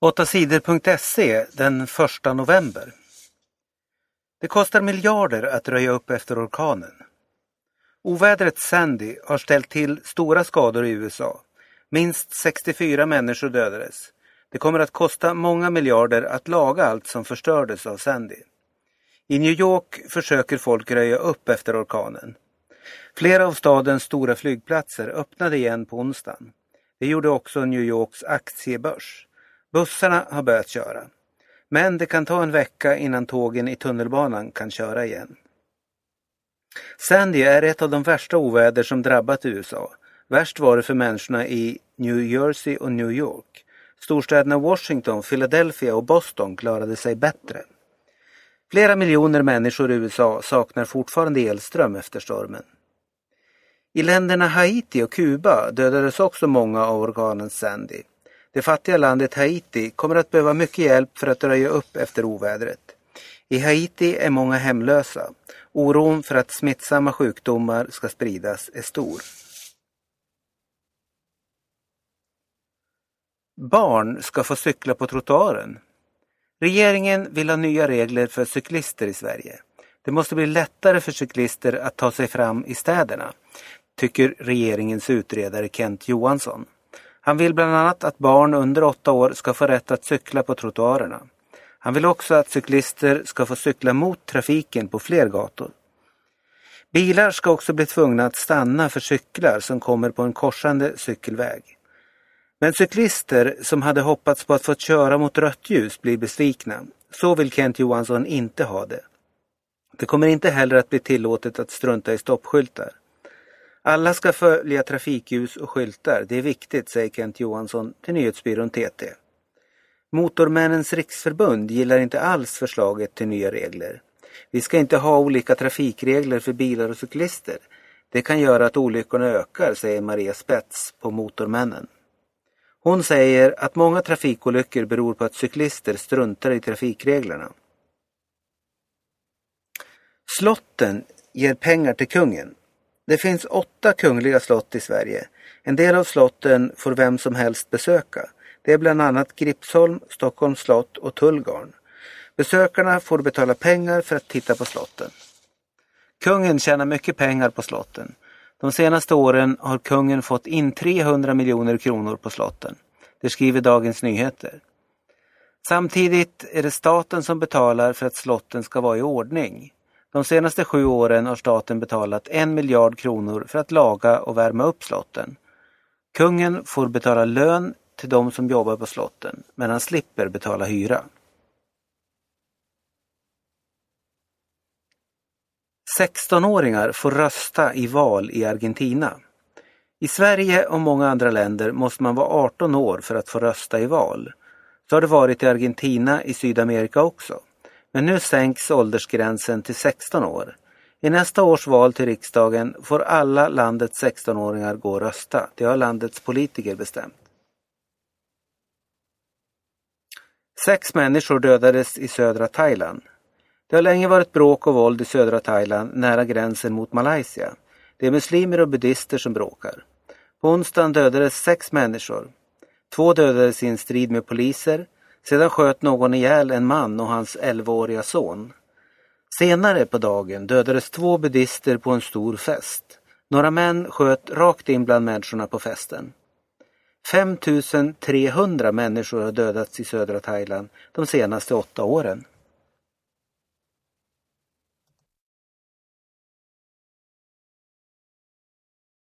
8sidor.se den 1 november. Det kostar miljarder att röja upp efter orkanen. Ovädret Sandy har ställt till stora skador i USA. Minst 64 människor dödades. Det kommer att kosta många miljarder att laga allt som förstördes av Sandy. I New York försöker folk röja upp efter orkanen. Flera av stadens stora flygplatser öppnade igen på onsdagen. Det gjorde också New Yorks aktiebörs. Bussarna har börjat köra. Men det kan ta en vecka innan tågen i tunnelbanan kan köra igen. Sandy är ett av de värsta oväder som drabbat USA. Värst var det för människorna i New Jersey och New York. Storstäderna Washington, Philadelphia och Boston klarade sig bättre. Flera miljoner människor i USA saknar fortfarande elström efter stormen. I länderna Haiti och Kuba dödades också många av orkanen Sandy. Det fattiga landet Haiti kommer att behöva mycket hjälp för att röja upp efter ovädret. I Haiti är många hemlösa. Oron för att smittsamma sjukdomar ska spridas är stor. Barn ska få cykla på trottoaren. Regeringen vill ha nya regler för cyklister i Sverige. Det måste bli lättare för cyklister att ta sig fram i städerna, tycker regeringens utredare Kent Johansson. Han vill bland annat att barn under åtta år ska få rätt att cykla på trottoarerna. Han vill också att cyklister ska få cykla mot trafiken på fler gator. Bilar ska också bli tvungna att stanna för cyklar som kommer på en korsande cykelväg. Men cyklister som hade hoppats på att få köra mot rött ljus blir besvikna. Så vill Kent Johansson inte ha det. Det kommer inte heller att bli tillåtet att strunta i stoppskyltar. Alla ska följa trafikljus och skyltar. Det är viktigt, säger Kent Johansson till nyhetsbyrån TT. Motormännens riksförbund gillar inte alls förslaget till nya regler. Vi ska inte ha olika trafikregler för bilar och cyklister. Det kan göra att olyckorna ökar, säger Maria Spets på Motormännen. Hon säger att många trafikolyckor beror på att cyklister struntar i trafikreglerna. Slotten ger pengar till kungen. Det finns åtta kungliga slott i Sverige. En del av slotten får vem som helst besöka. Det är bland annat Gripsholm, Stockholms slott och Tullgarn. Besökarna får betala pengar för att titta på slotten. Kungen tjänar mycket pengar på slotten. De senaste åren har kungen fått in 300 miljoner kronor på slotten. Det skriver Dagens Nyheter. Samtidigt är det staten som betalar för att slotten ska vara i ordning. De senaste sju åren har staten betalat en miljard kronor för att laga och värma upp slotten. Kungen får betala lön till de som jobbar på slotten, men han slipper betala hyra. 16-åringar får rösta i val i Argentina. I Sverige och många andra länder måste man vara 18 år för att få rösta i val. Så har det varit i Argentina i Sydamerika också. Men nu sänks åldersgränsen till 16 år. I nästa års val till riksdagen får alla landets 16-åringar gå och rösta. Det har landets politiker bestämt. Sex människor dödades i södra Thailand. Det har länge varit bråk och våld i södra Thailand nära gränsen mot Malaysia. Det är muslimer och buddister som bråkar. På onsdagen dödades sex människor. Två dödades i en strid med poliser. Sedan sköt någon ihjäl en man och hans 11-åriga son. Senare på dagen dödades två buddister på en stor fest. Några män sköt rakt in bland människorna på festen. 5300 människor har dödats i södra Thailand de senaste åtta åren.